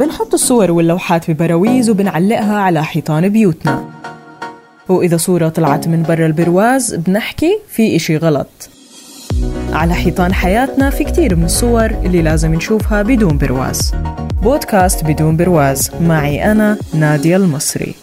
بنحط الصور واللوحات ببراويز وبنعلقها على حيطان بيوتنا. وإذا صورة طلعت من برا البرواز بنحكي في إشي غلط. على حيطان حياتنا في كتير من الصور اللي لازم نشوفها بدون برواز. بودكاست بدون برواز. معي أنا نادية المصري.